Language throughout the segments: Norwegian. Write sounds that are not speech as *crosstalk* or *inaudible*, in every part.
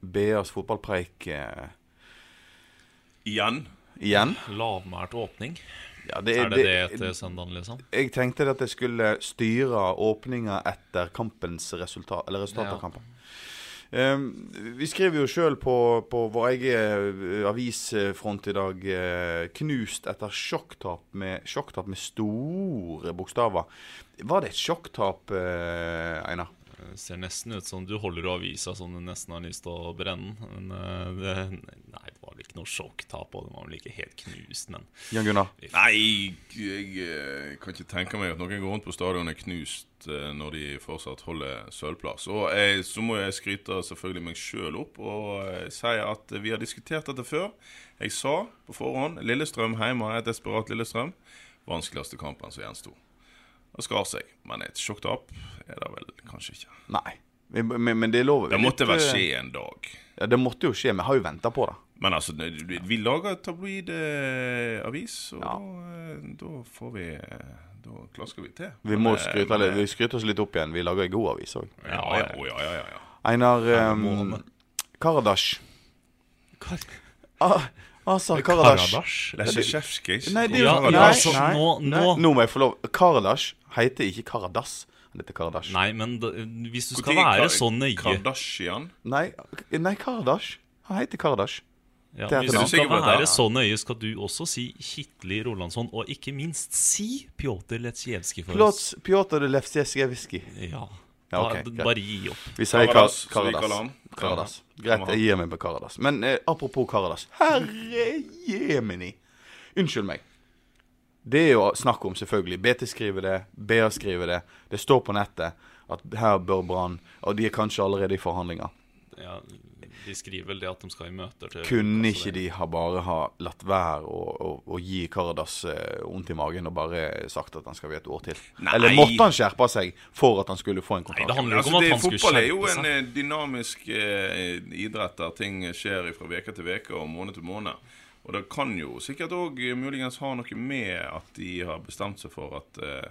BAs fotballpreik eh, Igjen. igjen. Lavmælt åpning. Ja, Er det det etter søndagen, liksom? Jeg tenkte at jeg skulle styre åpninga etter kampens resultat, eller resultatet Ja. av kampen. Um, vi skriver jo sjøl på, på vår egen eh, avisfront i dag uh, 'knust etter sjokktap med, sjokktap med store bokstaver'. Var det et sjokktap, uh, Einar? Det ser nesten ut som du holder i avisa som du nesten har lyst til å brenne. Men eh, det, nei, det var vel ikke noe sjokktap, og det var vel ikke helt knust, men Jan Gunnar? Nei, jeg jeg kan ikke tenke meg at noen går rundt på stadion er knust eh, når de fortsatt holder sølvplass. Og jeg, så må jeg skryte selvfølgelig meg sjøl opp og eh, si at vi har diskutert dette før. Jeg sa på forhånd Lillestrøm hjemme er et desperat Lillestrøm. Vanskeligste kampen som gjensto. Det skar seg, men et sjokktap er det vel kanskje ikke. Nei. Men, men det lover vi. Det måtte vel eh, skje en dag. Ja, det måtte jo skje. Vi har jo venta på det. Men altså, vi lager tabloid eh, avis, og Ja. da, eh, da får vi Da klasker vi til. Vi må skryte, men, vi skryter oss litt opp igjen. Vi lager ei god avis òg. Ja, ja, ja, ja, ja. Einar um, må Kar Ah, altså, Karadash. Karadash? Lesjetsjevskij. Nei, det er Ja, jo ja, nei, altså, nei, nå- nei, nå- nå må jeg få lov. Karadash heter ikke Karadas. Han heter Karadash. Nei, men da, hvis du skal være er så nøye Kardashian. Nei, nei Karadash. Han heter Karadash. ja, Det er Hvis du skal være så nøye, skal du også si Kitli Rolandsson, og ikke minst si Pjotr Letsjevskij for Plots Pjotr Lefsjevskij. Ja. Ja, ok, Da- greit. Bare gi opp. Vi sier Kar Karadas, Karadas. Karadas. Greit, jeg gir meg med Karadas. Men eh, apropos Karadas. Herre jemini. Unnskyld meg. Det er jo snakk om, selvfølgelig. BT skriver det, BA skriver det. Det står på nettet at her bør Brann Og de er kanskje allerede i forhandlinger. Ja, de skriver vel det at de skal i møter til Kunne ikke de ha bare ha latt være å, å, å gi Karadas eh, vondt i magen og bare sagt at han skal vi et år til? Nei. Eller måtte han skjerpe seg for at han skulle få en Nei, det handler jo ikke Altså, om at han skulle fotball er jo en eh, dynamisk eh, idrett der ting skjer fra uke til uke og måned til måned. Og det kan jo sikkert òg muligens ha noe med at de har bestemt seg for at eh,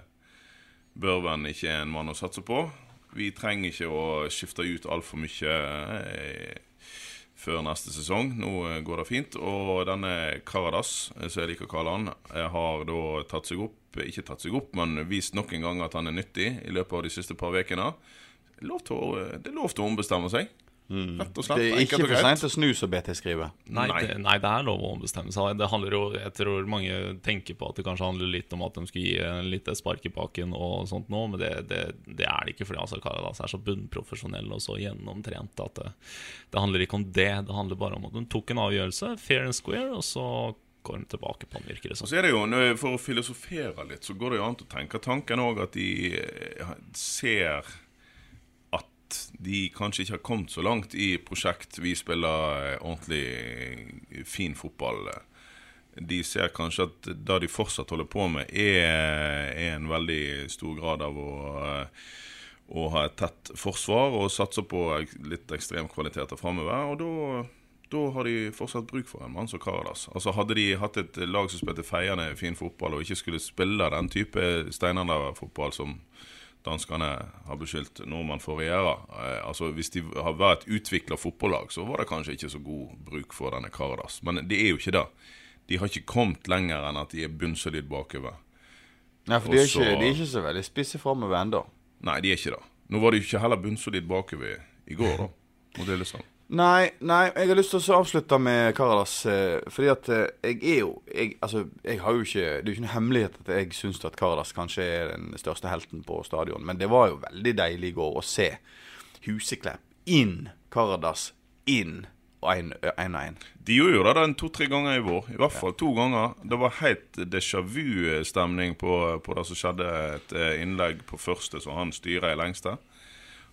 Børven ikke er en mann å satse på. Vi trenger ikke å skifte ut altfor mye eh, før neste sesong. Nå eh, går det fint. Og denne Karadas, eh, som jeg liker å kalle han, eh, har da tatt seg opp Ikke tatt seg opp, men vist nok en gang at han er nyttig i løpet av de siste par ukene. Det er lov til å ombestemme seg. Rett og slett. Det er ikke for seint å snu, som BT skriver. Nei, Nei. Det, nei, det er lov å ombestemme seg. Det handler jo, Jeg tror mange tenker på at det kanskje handler litt om at de skal gi en lite spark i baken og sånt nå, men det, det, det er det ikke fordi altså Karadas er så bunnprofesjonell og så gjennomtrent at det, det handler ikke om det. Det handler bare om at de tok en avgjørelse, fair and square, og så går de tilbake på den, virker det som. så er det jo, For å filosofere litt, så går det jo an å tenke tanken òg at de eh, ser de kanskje ikke har kommet så langt i prosjekt vi spiller eh, ordentlig fin fotball. De ser kanskje at det de fortsatt holder på med, er, er en veldig stor grad av å eh, å ha et tett forsvar og satse på litt ekstremkvaliteter framover. Og da har de fortsatt bruk for en mann som Karadas. Altså Hadde de hatt et lag som spilte feiende fin fotball, og ikke skulle spille den type steinalderfotball som danskene har beskyldt nordmenn for å gjøre eh, Altså Hvis de har vært et utvikla fotballag, så var det kanskje ikke så god bruk for denne Karadas. Men det er jo ikke det. De har ikke kommet lenger enn at de er bunnsolid bakover. Nei, for de er, Også, ikke, de er ikke så veldig spisse framover ennå. Nei, de er ikke det. Nå var de ikke heller bunnsolid bakover i går, da, mot Lillestrøm. Nei, nei, jeg har lyst til å avslutte med Karadas. eh, Fordi at eh, jeg er jo jeg, Altså, jeg har jo ikke Det er jo ikke noe hemmelighet at jeg syns at Karadas kanskje er den største helten på stadion. Men det var jo veldig deilig i går å se Huseklepp inn, Karadas inn og én og én. De gjorde jo det en to-tre ganger i vår. I hvert fall to ganger. Det var helt déjà vu-stemning på, på det som skjedde. Et eh, innlegg på første som han styrer i lengste.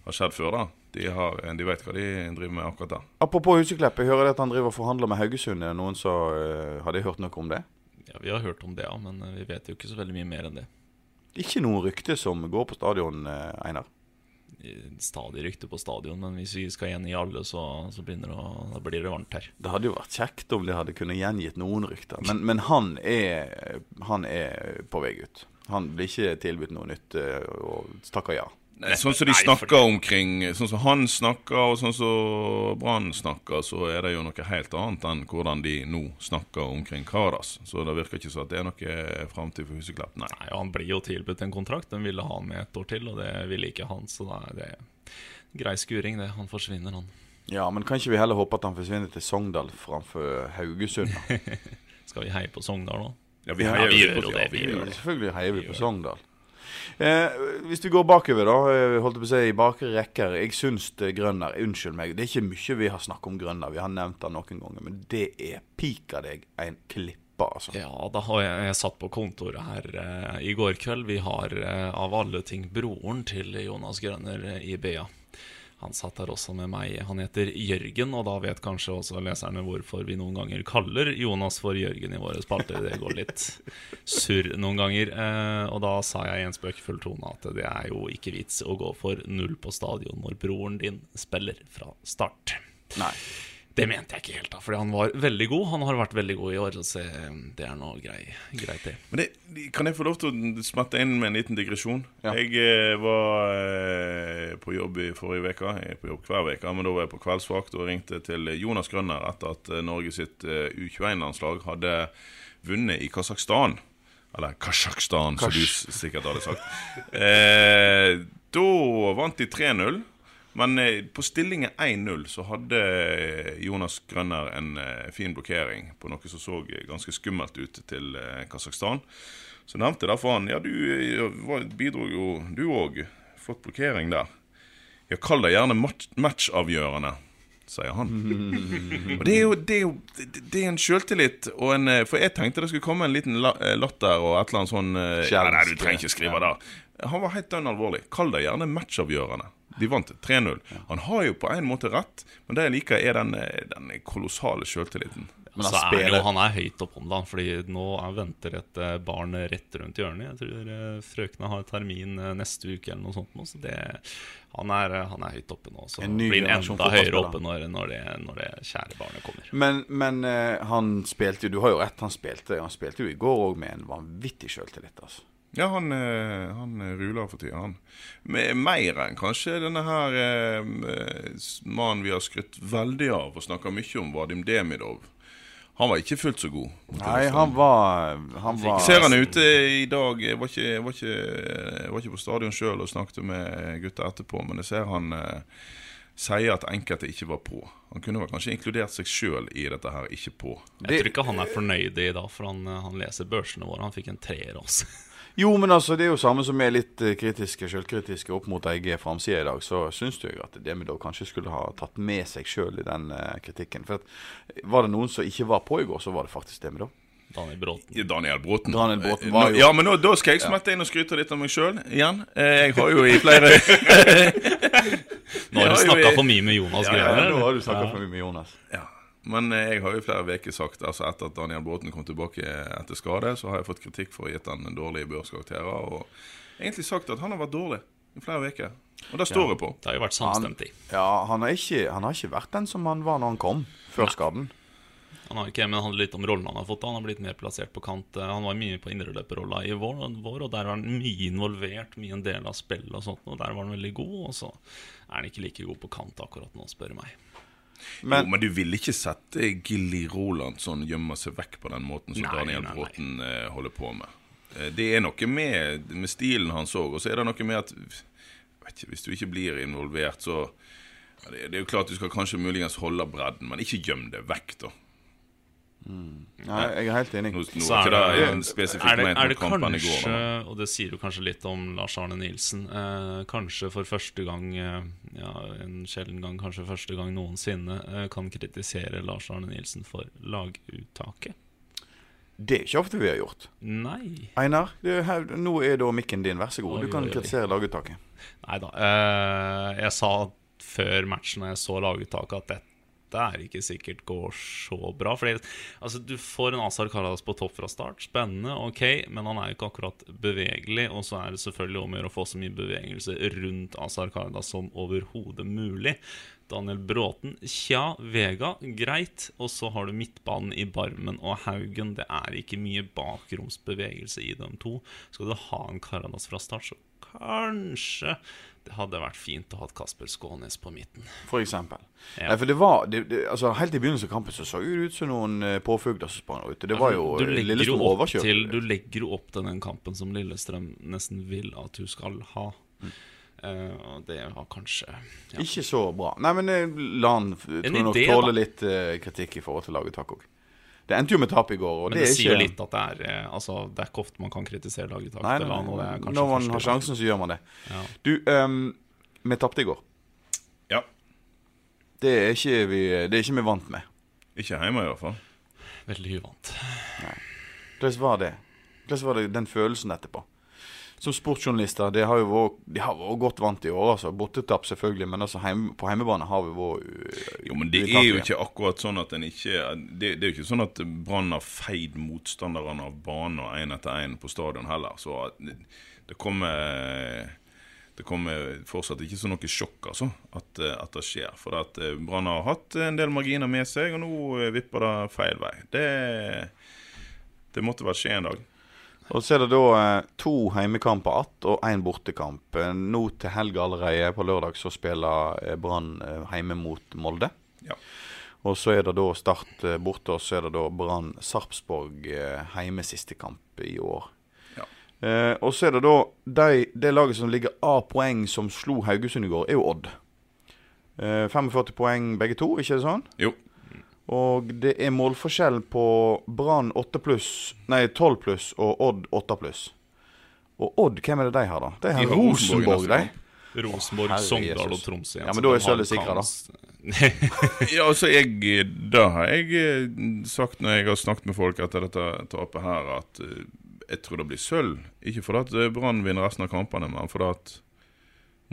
Har skjedd før, da. De, har, de vet hva de driver med akkurat da. Apropos Huseklepp, jeg hører at han driver og forhandler med Haugesund. Er det noen som uh, Har de hørt noe om det? Ja, Vi har hørt om det, ja, men eh, vi vet jo ikke så veldig mye mer enn det. Ikke noe rykte som går på stadion, eh, Einar. Stadig rykte på stadion, men hvis vi skal gjengi alle, så, så det å, da blir det varmt her. Det hadde jo vært kjekt om de hadde kunnet gjengitt noen rykter. Men, men han, er, han er på vei ut. Han blir ikke tilbudt noe nytt og takker ja. Sånn som de snakker omkring Sånn som han snakker, og sånn som Brann snakker, så er det jo noe helt annet enn hvordan de nå snakker omkring Karas. Så det virker ikke som at det er noe framtid for Huseklepp, nei. Nei, Han blir jo tilbudt en kontrakt, den ville ha han med et år til, og det ville ikke han. Så da er det grei skuring, det. Han forsvinner, han. Ja, men kan ikke vi heller håpe at han forsvinner til Sogndal framfor Haugesund? *laughs* Skal vi heie på Sogndal nå? Ja, vi heier jo ja, vi gjør gjør det. Selvfølgelig heier vi på Sogndal. Eh, hvis vi går bakover, da. eh, Holdt på å si i bakre rekker. Jeg syns Grønner Unnskyld meg, det er ikke mye vi har snakket om Grønner. Vi har nevnt det noen ganger, men det er pika deg en klipp. altså. Ja, da har jeg, jeg satt på kontoret her eh, i går kveld. Vi har eh, av alle ting broren til Jonas Grønner eh, i BA. Han satt her også med meg. Han heter Jørgen, og da vet kanskje også leserne hvorfor vi noen ganger kaller Jonas for Jørgen i våre spalter. Det går litt surr noen ganger. Eh, og da sa jeg i en spøkefull tone at det er jo ikke vits å gå for null på stadion når broren din spiller fra start. Nei. Det mente jeg ikke helt, da, fordi han var veldig god. Han har vært veldig god i år, så det er nå grei, greit, det. Men det, kan jeg få lov til å smette inn med en liten digresjon? Ja. Jeg eh, var eh, på jobb i forrige uke. Jeg er på jobb hver uke, men da var jeg på kveldsvakt og ringte til Jonas Grønner etter at eh, Norge sitt eh, U21-landslag hadde vunnet i Kasakhstan. Eller Kasjokstan, som du sikkert hadde sagt. Eh, da vant de 3-0. Men eh, på stillingen 1-0 så hadde eh, Jonas Grønner en eh, fin blokkering på noe som så ganske skummelt ut til Kasakhstan. Så nevnte jeg da for han Ja, du bidro jo, du òg. Flott blokkering der. Ja, kall det gjerne match matchavgjørende, sier han. *laughs* Og det er jo, det er jo det, er en sjøltillit og en For jeg tenkte det skulle komme en liten la, latter og et eller annet sånn Nei, du trenger ikke skrive det. Han var helt dønn alvorlig. Kall det gjerne matchavgjørende. De vant 3-0. Han har jo på en måte rett, men det jeg liker, er den, eh, den kolossale sjøltilliten. Men han er jo, han er høyt oppe om dagen, fordi nå er, venter et eh, barn rett rundt hjørnet. Jeg tror eh, frøkene har termin neste uke eller noe sånt. nå, Så det, han, er, han er høyt oppe nå. Så En blir han enda høyere oppe når, når, det, når det kjære barnet kommer. Men, men han spilte jo Du har jo rett, han spilte Han spilte jo i går òg med en vanvittig sjøltillit. Altså. Ja, han, eh, han eh, ruler for tida, han. Mer enn kanskje denne her eh, mannen vi har skrytt veldig av og snakka mye om, Vadim Demidov. Han var ikke fullt så god. Nei, han var, han var Ser han ute i dag Jeg var ikke, var ikke, var ikke på stadion sjøl og snakket med gutta etterpå, men jeg ser han eh, sier at enkelte ikke var på. Han kunne vel kanskje inkludert seg sjøl i dette her, ikke på. Jeg tror ikke han er fornøyd i dag, for han, han leser børsene våre. Han fikk en treer også. Jo, men altså, det er jo samme som vi er litt eh, kritiske, selvkritiske opp mot egen framside i dag. Så syns jo at da kanskje skulle ha tatt med seg sjøl i den uh, kritikken. For at, eh, var det noen som ikke var på i går, så var det faktisk det vi da. Daniel Bråten. Daniel Bråten. Daniel Bråten var jo- Ja, men nå, da skal jeg smette inn og skryte litt av meg sjøl igjen. Jeg har jo i flere *laughs* Nå har du snakka for mye med Jonas Ja, ja, nå har du snakka for mye med Jonas. Ja, men eh, jeg har jo flere uker sagt Altså etter at Daniel Bråten kom tilbake etter skade, så har jeg fått kritikk for å ha gitt han dårlige børskarakterer. Og egentlig sagt at han har vært dårlig i flere uker. Og det står jeg på. Det har jo vært samstemt i. ja, han, har ikke, han har ikke vært den som han var når han kom, før skaden. Han har ikke, men det handler litt om rollen han har fått. Han har blitt mer plassert på kant. Eh, Han var mye på indreløperrolla i vår, vår, og der var han mye involvert, mye en del av spillet og sånt. Og der var han veldig god, og så er han ikke like god på kant akkurat nå, spør du meg. Men, jo, men du vil ikke sette Gilly Rolandsson gjemme seg vekk på den måten som Nei, Daniel. Bråten eh, holder på med. Eh, det er noe med, med stilen hans òg, og så er det noe med at ikke, Hvis du ikke blir involvert, så Det, det er jo klart du skal kanskje muligens holde bredden, men ikke gjem det vekk, da. Nei, jeg er helt enig. Nå, er er det er det, er det kanskje, og det sier jo kanskje litt om Lars Arne Nilsen, eh, kanskje for første gang, eh, ja, en sjelden gang, kanskje første gang noensinne, eh, kan kritisere Lars Arne Nilsen for laguttaket? Det er ikke ofte vi har gjort. Nei. Einar, det er her, nå er da mikken din. Vær så god. Oi, Du kan oi, oi. kritisere laguttaket. Nei da. Eh, jeg sa før matchen da jeg så laguttaket, at dette er ikke sikkert går så bra. Fordi altså, Du får en Azar Karadas på topp fra start. Spennende, ok, men han er jo ikke akkurat bevegelig. Og så er det selvfølgelig om å gjøre å få så mye bevegelse rundt Azar Karadas som overhodet mulig. Daniel Bråten, tja. Vega, greit. Og så har du midtbanen i Barmen og Haugen. Det er ikke mye bakromsbevegelse i dem to. Skal du ha en Karadas fra start, så kanskje det hadde vært fint å ha Kasper Skånes på midten. For eksempel. Ja. Nei, for det var det, det, altså, Helt i begynnelsen av kampen så så det ut som noen eh, påfugler som sprang ut. Det var jo du Lillestrøm opp overkjørt. til, du legger jo opp til den kampen som Lillestrøm nesten vil at du skal ha. Eh, og det var kanskje ja. Ikke så bra. Nei, men la han tåle litt uh, kritikk i forhold til laguttaket òg. Det endte jo med tap i går, og Men det, det, er sier jo ikke litt at det er eh, Altså, det er ikke ofte man kan kritisere laget Nei, nei, nei. Når man har sjansen, så gjør man det. Ja. Du, um, vi tapte i går. Ja. Det er ikke vi, det er ikke vi vant med. Ikke hjemme, i hvert fall. Veldig uvant. Hvordan var det? Hvordan var det den følelsen etterpå? Som sportsjournalister, det har jo vært, de har vært godt vant i år. altså Bortetap selvfølgelig, men altså heim, på hjemmebane har vi vært uh, Jo, men det er jo ikke akkurat sånn at en ikke Det, det er jo ikke sånn at Brann har feid motstanderne av banen én etter én på stadion heller. Så det, det kommer det kommer fortsatt ikke som noe sjokk altså, at, eh, at det skjer. For at eh, Brann har hatt en del marginer med seg, og nå eh, vipper det feil vei. Det, det måtte vel skje en dag. Og så er det da eh, to heimekamper att og én bortekamp. Eh, Nå til helga allerede, på lørdag, så spiller eh, Brann hjemme mot Molde. Ja. Og så er det da Start borte, og så er det da Brann Sarpsborg hjemme siste kamp i år. Ja. Eh, og så er det da de, det laget som ligger av poeng som slo Haugesund i går, er jo Odd. Eh, 45 poeng begge to, ikke det sånn? Jo. Og det er målforskjell på Brann 8 pluss, nei 12 pluss og Odd 8 pluss. Og Odd, hvem er det de har, da? De har Rosenborg Rosenborg, de. Rosenborg, Herre Sogndal Jesus. og Tromsø. Ja, altså, men da er sølvet sikret, da. *laughs* Ja, altså jeg Da har jeg eh, sagt når jeg har snakket med folk etter dette tapet her, at eh, jeg tror det blir sølv. Ikke fordi eh, Brann vinner resten av kampene, men fordi at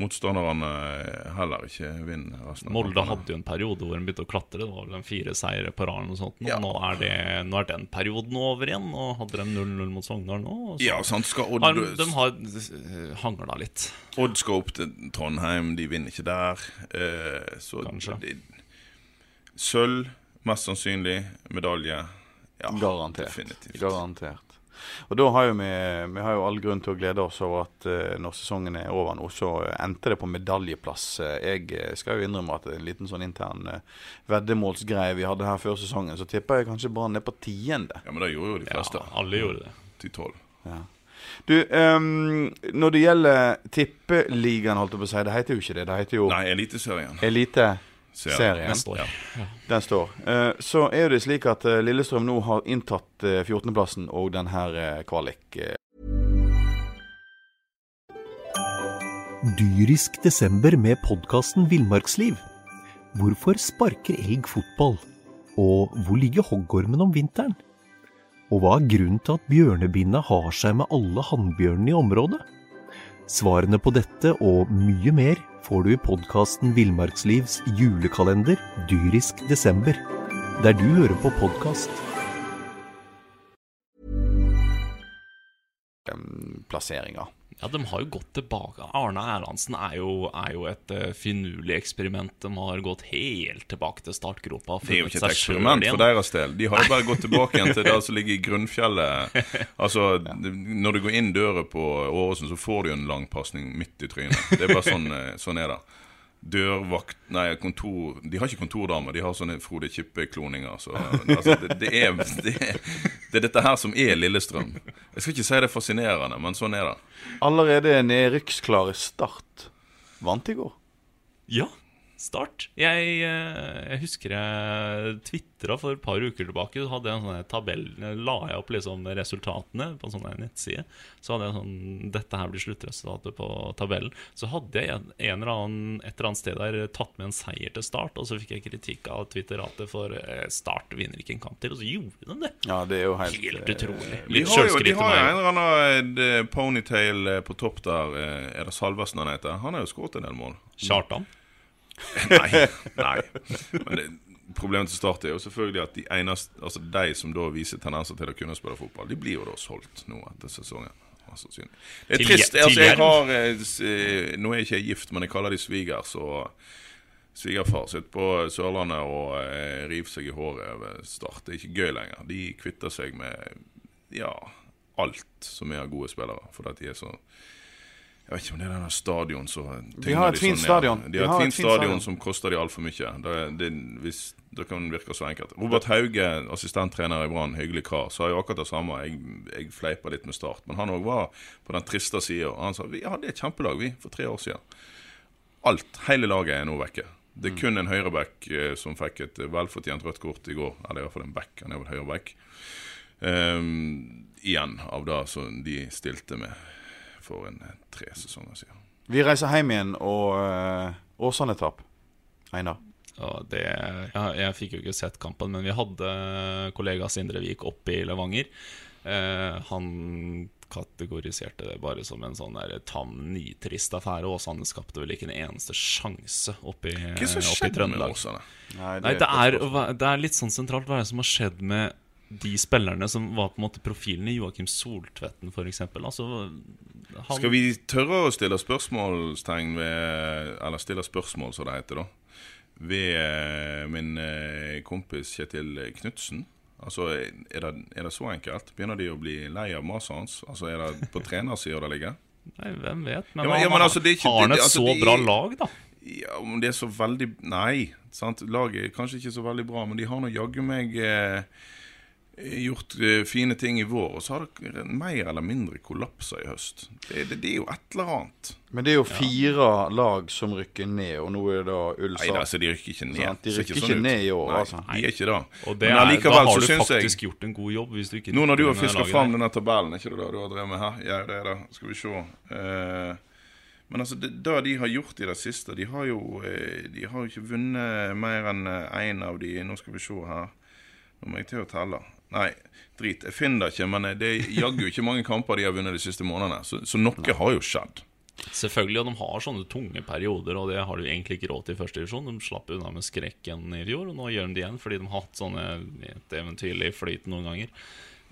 motstanderne eh, heller ikke vinner resten av Molde hadde jo en periode hvor de begynte å klatre. Det var vel en fire seire på rad. Ja. nå, er det, nå er den perioden over igjen. Og hadde de 0-0 mot Sogndal nå. og så Ja, sant. Skal Odd, har, de har uh, hangla litt. Odd skal opp til Trondheim, de vinner ikke der. Eh, så Kanskje. det- Sølv, mest sannsynlig. Medalje. Ja, Garantert. Definitivt. Garantert. Og da har jo vi, vi har jo all grunn til å glede oss over at eh, når sesongen er over nå, så endte det på medaljeplass. Eh, jeg eh, skal jo innrømme at en liten sånn intern uh, veddemålsgreie vi hadde her før sesongen, så tipper jeg kanskje Brann ned på tiende. Ja, men det gjorde jo de Ja, fleste. alle gjorde det. Til tolv. Du, um, når det gjelder tippeligaen, holdt jeg på å si, det heter jo ikke det. Det heter jo Nei, Eliteserien. Eliteserien. Den serien. Ja. Den står. Eh, så er det slik at eh, Lillestrøm nå har inntatt eh, 14.-plassen og den her eh, kvalik. eh, Dyrisk desember med podkasten Villmarksliv. Hvorfor sparker elg fotball? Og hvor ligger hoggormen om vinteren? Og hva er grunnen til at bjørnebinna har seg med alle hannbjørnene i området? Svarene på dette og mye mer får du i podkasten Villmarkslivs julekalender Dyrisk desember, der du hører på podkast. plasseringer. Ja, de har jo gått tilbake. Arne Erlandsen er jo, er jo et uh, finurlig eksperiment. De har gått helt tilbake til startgropa. Det er jo ikke et eksperiment for deres del. De har jo bare gått tilbake igjen til *laughs* det som ligger i grunnfjellet. Altså, Når du går inn døra på Åråsen, så får du en lang pasning midt i trynet. Det er bare sånn, eh, sånn er det. Dørvakt Nei, kontor De har ikke kontordame, de har sånne Frode Kippe-kloninger. Så, altså, det, det, er, det, det er dette her som er Lillestrøm. Jeg skal ikke si det er fascinerende, men sånn er det. Allerede nedrykksklare Start vant i går. Ja, Start. Jeg, eh, jeg husker jeg tvitra for et par uker tilbake. Så hadde jeg en sånn tabell La jeg opp liksom resultatene på en sånn nettside. Så hadde jeg sånn Dette her blir sluttresultatet på tabellen. Så hadde jeg en, en eller annen, et eller annet sted der tatt med en seier til Start, og så fikk jeg kritikk av Twitteratet for eh, Start vinner ikke en kamp til, og så gjorde de det. Ja, det er jo helt, Helt utrolig. Litt Litt har jo, de har jo en eller annen eh, ponytail eh, på topp der. eh, Er det Salvesen han heter? Han har jo skåret en del mål. Kjartan. *laughs* Nei. nei Men det, Problemet til Start er jo selvfølgelig at de eneste Altså de som da viser tendenser til å kunne spille fotball, de blir jo da solgt nå etter sesongen. Altså, det er trist. Altså, jeg har eh, eh, Nå er jeg ikke gift, men jeg kaller de svigers. Og svigerfar sitter på Sørlandet og eh, river seg i håret over Start. Det er ikke gøy lenger. De kvitter seg med ja, alt som er av gode spillere, fordi de er så jeg vet ikke om det er denne stadion som De har et fint stadion. De har et fint stadion som koster de altfor mye. Det, det, hvis, det kan virke så enkelt. Robert Hauge, assistenttrener i Brann, hyggelig kar, sa jo akkurat det samme. Jeg, jeg fleipa litt med Start, men han òg var på den triste sida. Han sa vi hadde et kjempelag, vi, for tre år siden. Alt, hele laget er nå vekke. Det er kun en høyreback eh, som fikk et velfortjent rødt kort i går. Eller i hvert fall en back, han er vel høyreback. Um, igjen av det som de stilte med for en eh, tre sesonger siden. Vi reiser hjem igjen, og uh, Åsane-tap. Einar. Ja, det, ja, jeg fikk jo ikke sett kampen, men vi hadde kollega Sindre Vik oppe i Levanger. Uh, han kategoriserte det bare som en sånn der tam, nitrist affære. Åsane skapte vel ikke en eneste sjanse oppe i, Hva som oppe i skjedde med Nei, Åsane? Nei, det er, det er litt sånn sentralt hva er det som har skjedd med de spillerne som var på en måte profilen i Joakim Soltvetten, f.eks. Altså, han- Skal vi tørre å stille spørsmålstegn ved Eller stille spørsmål, som det heter, da. Ved eh, min eh, kompis Kjetil Knutsen. Altså, er det, er det så enkelt? Begynner de å bli lei av maset hans? Altså, Er det på trenersida det ligger? Nei, hvem vet? Men, Ja, men- ja, men altså, det ikke- har han et altså, så de- bra lag, da? Ja, om det er så veldig Nei. sant? Laget er kanskje ikke så veldig bra, men de har nå jaggu meg eh, gjort eh, fine ting i vår, og så har det mer eller mindre kollapsa i høst. Det, det, det er jo et eller annet. Men det er jo fire lag som rykker ned, og nå er det da Nei, Ulstad. altså, de rykker ikke ned. Sant, de rykker ikke, sånn ikke ned i år, Nei, altså. De er ikke det. Og det Men er, jeg da har du jeg faktisk gjort en god jobb. Hvis du ikke Nå når du har fiska fram denne tabellen, er ikke det det du har drevet med her? Ja, det er det. Skal vi se. Uh, men altså, det, det de har gjort i det siste De har jo eh, De har jo ikke vunnet mer enn én av de Nå skal vi se her. Nå må jeg til å telle. Nei, drit. Jeg finner det ikke, men det er jaggu ikke mange kamper de har vunnet de siste månedene. Så, så noe har jo skjedd. Selvfølgelig, og de har sånne tunge perioder, og det har du egentlig ikke råd til i første divisjon. De slapp unna med skrekken i fjor, og nå gjør de det igjen fordi de har hatt sånne et eventyrlig flyt noen ganger.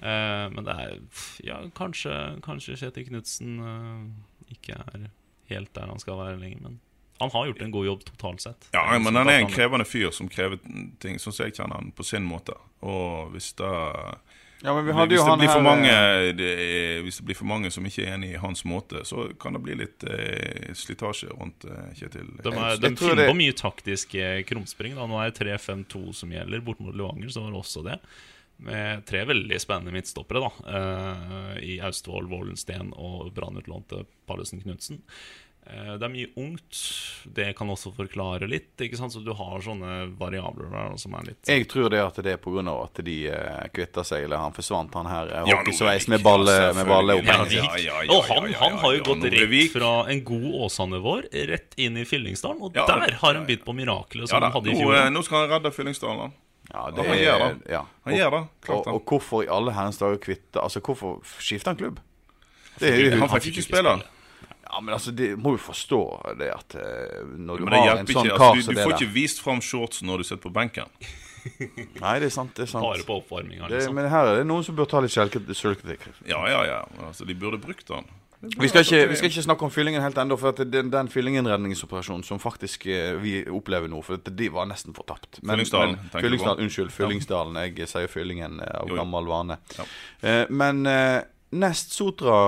Eh, men det er Ja, kanskje, kanskje Kjetil Knutsen eh, ikke er helt der han skal være lenger, men han har gjort en god jobb totalt sett. Ja, men han er en krevende fyr som krever ting, sånn som jeg kjenner han, på sin måte. Og hvis det Ja, men vi hadde hvis, det blir for mange, eh, det er, hvis det blir for mange som ikke er enig i hans måte, så kan det bli litt eh, slitasje rundt eh, Kjetil. De, er, de finner det- på mye taktisk krumspring. Da. Nå er det 3-5-2 som gjelder. Bort mot Levanger så var det også det. Med tre veldig spennende midtstoppere da eh, i Austevoll, Vålensten og brannutlånte Pallesen Knutsen. Eh, det er mye ungt. Det kan også forklare litt. Ikke sant? Så du har sånne variabler der som er litt Jeg tror det at det er pga. at de uh, kvitta seg, eller han forsvant, han her uh, Ja, hockeysveis med balle med balle opp. Ja, Ja, ja, ja, og ja, han, han har jo ja, gått rett fra en god Åsane-vår rett inn i Fyllingsdalen. Og Ja, der har han bitt på mirakelet som han hadde i fjor. Nå, nå skal han redde Fyllingsdalen. Ja, det, han gjør det. Ja. Han gjør det. Klart Og, det. og hvorfor i alle herrens dager kvitte Altså, hvorfor skifter han klubb? Det Han fikk ikke spille. Ja, men altså, de må jo forstå det at eh, når du Men det har en sånn ikke. kar Altså, du, du får ikke vist fram shortsen når du sitter på benken. *laughs* Nei, det er sant. det er sant Bare på oppvarminga, det, liksom. Men her er det noen som bør ta litt selvkritikk. selvkritikk. Ja, ja, ja. Altså, de burde brukt den. Vi skal, ikke, vi skal ikke snakke om fyllingen helt ennå, for at den, den fyllingenredningsoperasjonen som faktisk eh, vi opplever nå, for at de var nesten fortapt. Men- Fyllingsdalen, men-? Fyllingsdalen, Unnskyld, Fyllingsdalen. Jeg sier Fyllingen eh, av Jo, jo. gammel vane. Ja. Eh, men Nest Sotra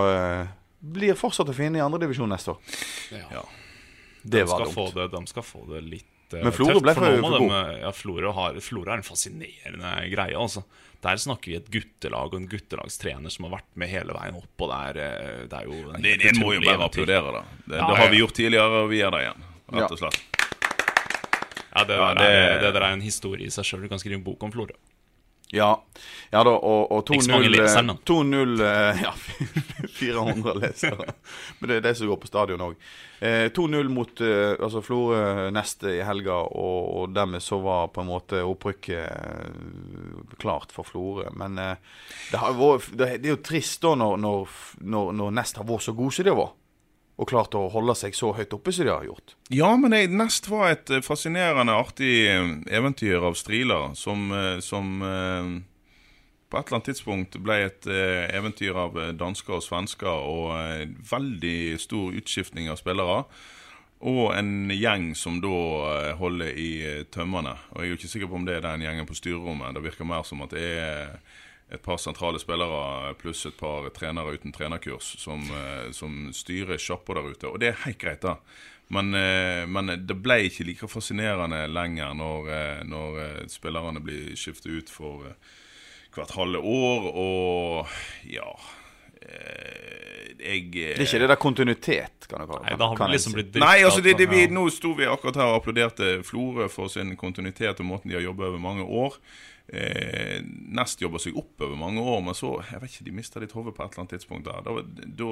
blir fortsatt å finne i andredivisjon neste år. Ja. Det de, var dumt. det, de skal få det litt uh, Men Florø ble for for- god. Ja, Florø, har, er en fascinerende greie, altså. Der snakker vi et guttelag og en guttelagstrener som har vært med hele veien opp, og det er, eh, det er jo en Det, det må jo bare applaudere, da. Det, Ja, det ja, har vi gjort tidligere, og vi gjør det igjen. Ja. Rett og slett. Ja, det, Ja, der er, det- det der er en historie i seg sjøl. Du kan skrive en bok om Florø. Ja, ja da, og, og Ikke så mange 2-0 leser eh, den, da. 2-0 eh, Ja, *laughs* 400 lesere. Men det er de som går på stadion òg. 2-0 mot eh, altså Florø neste i helga, og, og dermed så var på en måte opprykket eh, klart for Florø. Men eh, det, vært, det er jo trist da når, når, når, når Nest har vært så god som de har vært. Og klart å holde seg så høyt oppe som de har gjort. Ja, men jeg, Nest var et eh, fascinerende, artig eh, eventyr av Strila, som, eh, som på et eller annet tidspunkt ble et eventyr av dansker og svensker, og veldig stor utskiftning av spillere. Og en gjeng som da holder i tømmene. Og jeg er jo ikke sikker på om det er den gjengen på styrerommet. Det virker mer som at det er et par sentrale spillere pluss et par trenere uten trenerkurs som, eh, som styrer sjappa der ute. Og det er helt greit, da. Men, eh, men det ble ikke like fascinerende lenger når, eh, når spillerne blir skiftet ut for hvert halve år, og ja Jeg Det er ikke det der kontinuitet, kan kalle Nei, da har vi liksom blitt Nei, altså det, det, vi. Nå sto vi akkurat her og applauderte Florø for sin kontinuitet og måten de har jobbet over mange år. Eh, Nest jobber seg opp over mange år, men så jeg vet ikke, de mista litt hodet på et eller annet tidspunkt. der Da, da,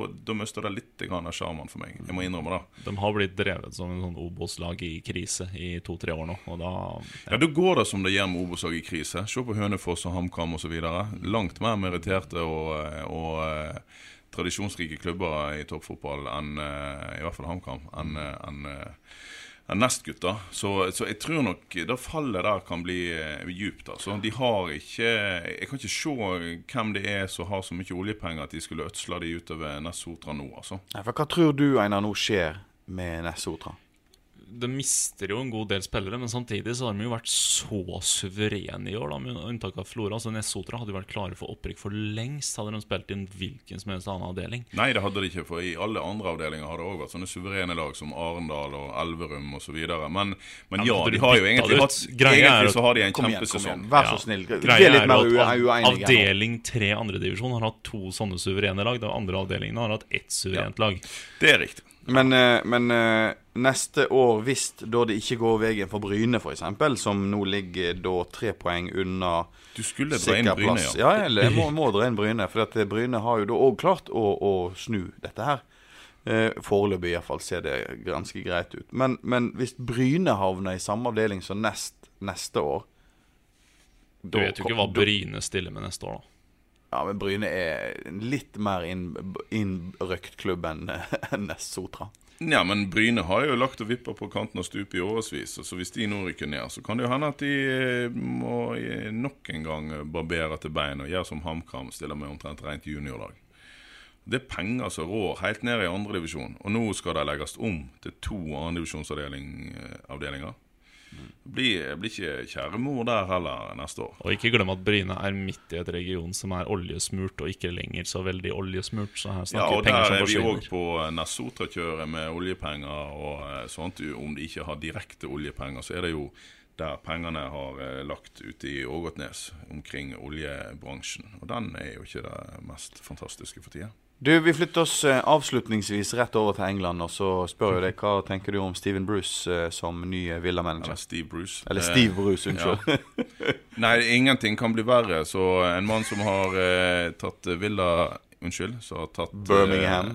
det litt grann av sjarmen for meg. Jeg må innrømme det. De har blitt drevet som en sånn Obos-lag i krise i to-tre år nå, da Ja, Da går det som det gjør med Obos-lag i krise. Se på Hønefoss og HamKam osv. Langt mer meritterte og, og eh, tradisjonsrike klubber i toppfotball enn eh, i hvert fall HamKam. enn en, en eh, Nest-gutta. Så, så jeg tror nok det fallet der kan bli eh, djupt. Altså. De har ikke Jeg kan ikke se hvem det er som har så mye oljepenger at de skulle ødsle de utover Nest-Sotra nå, altså. Nei, for Hva tror du Einar nå skjer med Nest Sotra? De mister jo en god del spillere, men samtidig så har de jo vært så suverene i år, da, med unntak av Flora. Altså Nessotra hadde jo vært klare for opprykk for lengst, hadde de spilt inn hvilken som helst annen avdeling. Nei, det hadde de ikke, for i alle andre avdelinger har det òg vært sånne suverene lag som Arendal og Elverum osv. Men, men Ja, ja, men de har jo egentlig hatt. Greia er Egentlig at- så har de en kjempesesong. Vær så snill. Ja. Greia litt er mer at. Avdeling 3 andredivisjon har hatt to sånne suverene lag. De andre avdelingene har hatt ett suverent lag. Det er riktig. Men, eh, men eh, neste år, hvis da det ikke går veien for Bryne, f.eks., som nå ligger da tre poeng unna Du skulle dra inn Bryne, plass ja. Ja, eller jeg må, må dra inn Bryne. For at eh, Bryne har jo da òg klart å, å snu dette her. Eh, Foreløpig iallfall ser det ganske greit ut. Men, men hvis Bryne havner i samme avdeling som nest, neste år Du vet jo ikke hva Bryne stiller med neste år, da. Ja, men Bryne er litt mer inn- innrøkt klubb enn *laughs* en Sotra. Ja, men Bryne har jo lagt og vippa på kanten av stupet i årevis. Så hvis de nå rykker ned, så kan det jo hende at de eh, må eh, nok en gang barbere til bein og gjøre som HamKam, stiller med omtrent rent juniorlag. Det er penger som rår helt ned i andredivisjon, og nå skal det legges om til to andredivisjonsavdelinger. Blir, blir ikke kjæremor der heller neste år. Og ikke glem at Bryne er midt i et region som er oljesmurt, og ikke lenger så veldig oljesmurt. Så her Ja, og og som forsvinner. der er vi òg på Nessotra-kjøret med oljepenger og eh, sånt. Om de ikke har direkte oljepenger, så er det jo der pengene har eh, lagt ute i Ågotnes omkring oljebransjen. Og den er jo ikke det mest fantastiske for tida. Du, Vi flytter oss eh, avslutningsvis rett over til England, og så spør jeg deg hva tenker du om Steven Bruce eh, som ny eh, Eller Villa-manager? Steve Bruce. Eller Eh, Steve Bruce, unnskyld. ja. *laughs* Nei, ingenting kan bli verre. Så en mann som har eh, tatt Villa Unnskyld, som har tatt eh, Birmingham.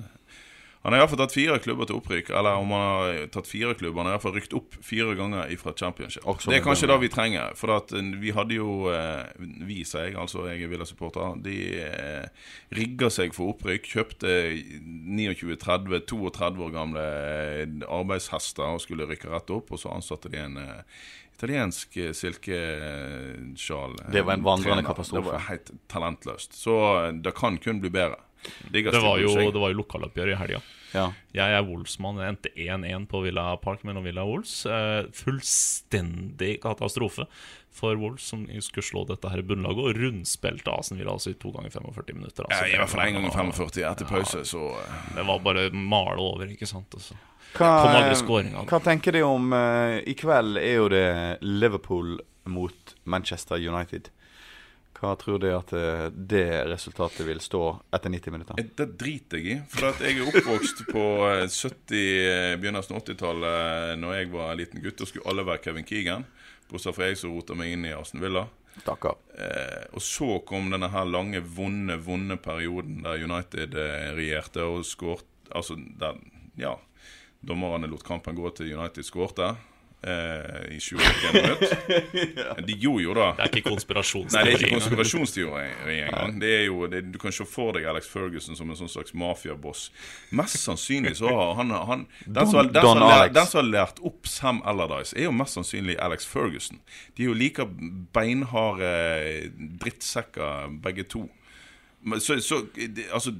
Han har iallfall tatt fire klubber til opprykk. Eller om han har tatt fire klubber, han har iallfall rykt opp fire ganger fra championship. Også det er kanskje det vi trenger. For at eh, vi hadde jo eh, Vi, sier jeg, altså jeg er Villa-supporter, de eh, rigga seg for opprykk. Kjøpte 29-30, 32 år gamle arbeidshester og skulle rykke rett opp. Og så ansatte de en italiensk silkesjal. Det var en vandrende katastrofe. Det var helt talentløst. Så det kan kun bli bedre. Det var jo, det var jo lokaloppgjør i helga. Ja. Jeg er Wolfsmann. Det endte 1-1 på Villa Park mellom Villa og Wolfs. Eh, fullstendig katastrofe for Wolfs, som skulle slå dette her bunnlaget, og rundspilte Asen Villa altså i to ganger 45 minutter. Altså, Ja, I hvert fall én gang var- 45 etter pause, så Det var bare male over, ikke sant. Altså. Hva, hva tenker du om uh, I kveld er jo det Liverpool mot Manchester United. Hva tror du at eh, det resultatet vil stå etter 90 minutter? Eh, Det driter jeg i. For jeg er oppvokst på eh, 70, eh, begynnelsen av 80-tallet. Når jeg var en liten gutt, da skulle alle være Kevin Keegan. Bortsett fra jeg som rota meg inn i Aston Villa. Takker. Eh, og så kom denne her lange, vonde, vonde perioden der United eh, regjerte og skåret Altså der, ja. Dommerne lot kampen gå til United skårte i 21 *laughs* minutter. De gjorde jo det. Det er ikke konspirasjonsteori. Nei, det er ikke konspirasjonsteori engang. Det er jo, det, du kan se for deg Alex Ferguson som en sånn slags mafiaboss. Mest sannsynlig så har han, han den, som, har- den, som den som har lært opp Sam Allardyce, er jo mest sannsynlig Alex Ferguson. De er jo like beinharde drittsekker, begge to. Men Så, så det, altså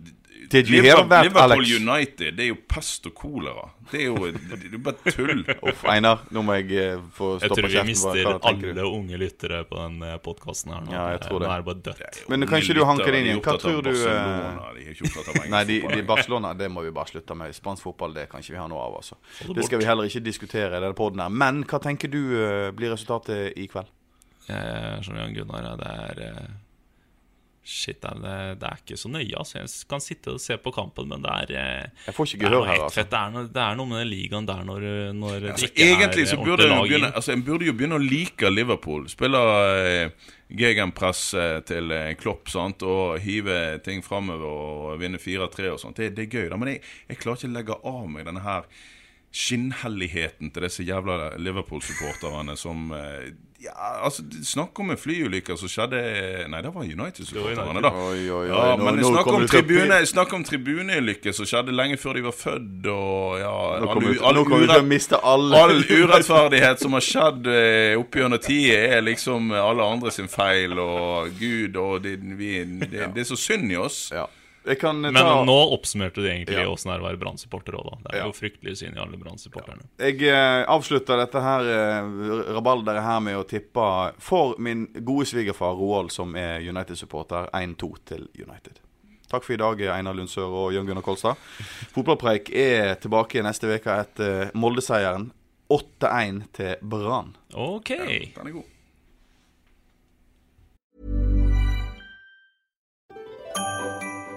Did you hear Liverpool, that, Liverpool Alex? United, det er jo pest og kolera. Det er jo det, det er bare tull. *laughs* Uff, Einar, nå må jeg eh, kjeften. Jeg tror vi mister alle du? unge lyttere på den podkasten her nå. Ja, jeg tror det. Nå er det bare dødt. Men kan ikke du hanke det inn igjen? Hva tror du eh, de er ikke opptatt av Nei, de, de Barcelona, det må vi bare slutte med. Spansk fotball det kan ikke vi ha noe av. altså det skal vi heller ikke diskutere i denne poden her. Men hva tenker du eh, blir resultatet i kveld? Jeg som Jan Gunnar, det er eh, Shit, det det er ikke så nøye. Altså. Jeg kan sitte og se på kampen, men det er eh, Jeg får ikke gehør her, altså. Det er, noe, det er noe med den ligaen der når, når det Altså, ikke egentlig er så burde lag begynne Altså En burde jo begynne å like Liverpool. Spille eh, gegenpress eh, til eh, Klopp sant? og hive ting framover og vinne 4-3 og sånt. Det, det er gøy, da. Men jeg, jeg klarer ikke å legge av meg denne her skinnhelligheten til disse jævla Liverpool-supporterne som eh, ja, altså, Snakk om en flyulykke som skjedde Nei, det var United-supporterne, da. Oi, oi, oi. Ja, nå, men nå snakk om, tribune, snakk om tribuneulykke som skjedde lenge før de var født, og ja Nå all kommer all nå til å urett- miste alle All urettferdighet som har skjedd eh, opp gjennom tida, er liksom alle andre sin feil, og Gud og det, vi, det, det er så synd i oss. Ja. Jeg kan eh, Men nå oppsummerte du egentlig Ja. åssen det er å være Brann-supporter òg, da. Det er Ja. jo fryktelig synd i alle Brann-supporterne. Jeg eh, avslutter dette her eh, rabalderet her med å tippe for min gode svigerfar Roald, som er United-supporter, 1-2 til United. Takk for i dag, Einar Lundsør og Jørn Gunnar Kolstad. Fotballpreik er tilbake neste uke etter Molde-seieren. 8-1 til Brann. Ok. Den er god.